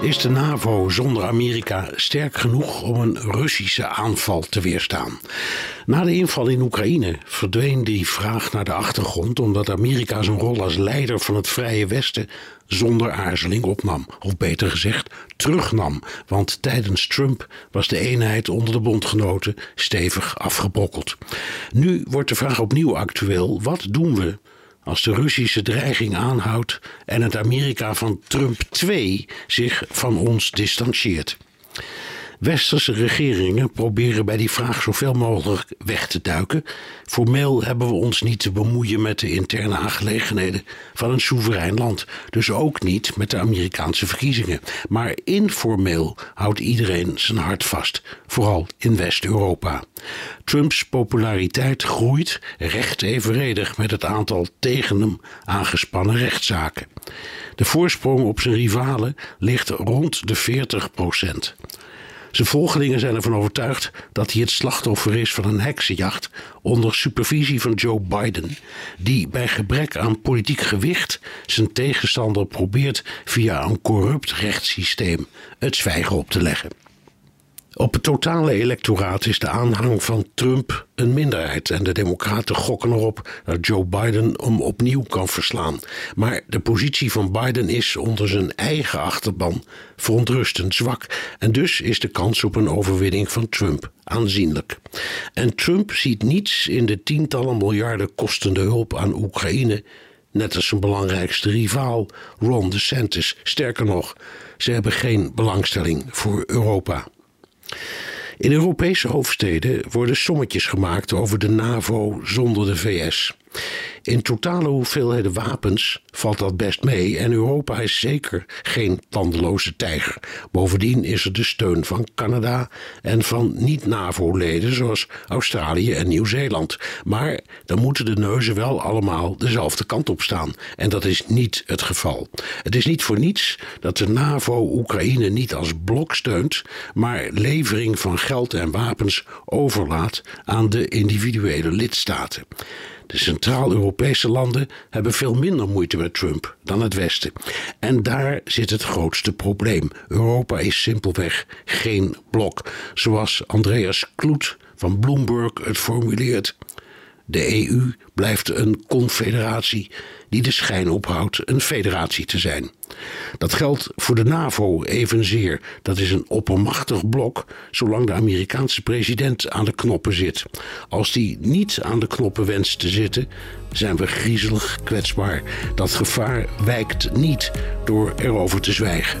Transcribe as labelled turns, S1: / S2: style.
S1: Is de NAVO zonder Amerika sterk genoeg om een Russische aanval te weerstaan? Na de inval in Oekraïne verdween die vraag naar de achtergrond omdat Amerika zijn rol als leider van het Vrije Westen zonder aarzeling opnam. Of beter gezegd, terugnam. Want tijdens Trump was de eenheid onder de bondgenoten stevig afgebrokkeld. Nu wordt de vraag opnieuw actueel: wat doen we als de Russische dreiging aanhoudt en het Amerika van Trump 2 zich van ons distancieert. Westerse regeringen proberen bij die vraag zoveel mogelijk weg te duiken. Formeel hebben we ons niet te bemoeien met de interne aangelegenheden van een soeverein land. Dus ook niet met de Amerikaanse verkiezingen. Maar informeel houdt iedereen zijn hart vast, vooral in West-Europa. Trumps populariteit groeit recht evenredig met het aantal tegen hem aangespannen rechtszaken. De voorsprong op zijn rivalen ligt rond de 40 procent. Zijn volgelingen zijn ervan overtuigd dat hij het slachtoffer is van een heksenjacht onder supervisie van Joe Biden, die bij gebrek aan politiek gewicht zijn tegenstander probeert via een corrupt rechtssysteem het zwijgen op te leggen. Op het totale electoraat is de aanhang van Trump een minderheid en de Democraten gokken erop dat Joe Biden hem opnieuw kan verslaan. Maar de positie van Biden is onder zijn eigen achterban verontrustend zwak en dus is de kans op een overwinning van Trump aanzienlijk. En Trump ziet niets in de tientallen miljarden kostende hulp aan Oekraïne net als zijn belangrijkste rivaal Ron DeSantis. Sterker nog, ze hebben geen belangstelling voor Europa. In Europese hoofdsteden worden sommetjes gemaakt over de NAVO zonder de VS. In totale hoeveelheden wapens valt dat best mee en Europa is zeker geen tandeloze tijger. Bovendien is er de steun van Canada en van niet-NAVO-leden zoals Australië en Nieuw-Zeeland. Maar dan moeten de neuzen wel allemaal dezelfde kant op staan en dat is niet het geval. Het is niet voor niets dat de NAVO Oekraïne niet als blok steunt, maar levering van geld en wapens overlaat aan de individuele lidstaten. De Centraal-Europese landen hebben veel minder moeite met Trump dan het Westen. En daar zit het grootste probleem. Europa is simpelweg geen blok. Zoals Andreas Kloet van Bloomberg het formuleert. De EU blijft een confederatie die de schijn ophoudt een federatie te zijn. Dat geldt voor de NAVO evenzeer. Dat is een oppermachtig blok zolang de Amerikaanse president aan de knoppen zit. Als die niet aan de knoppen wenst te zitten, zijn we griezelig kwetsbaar. Dat gevaar wijkt niet door erover te zwijgen.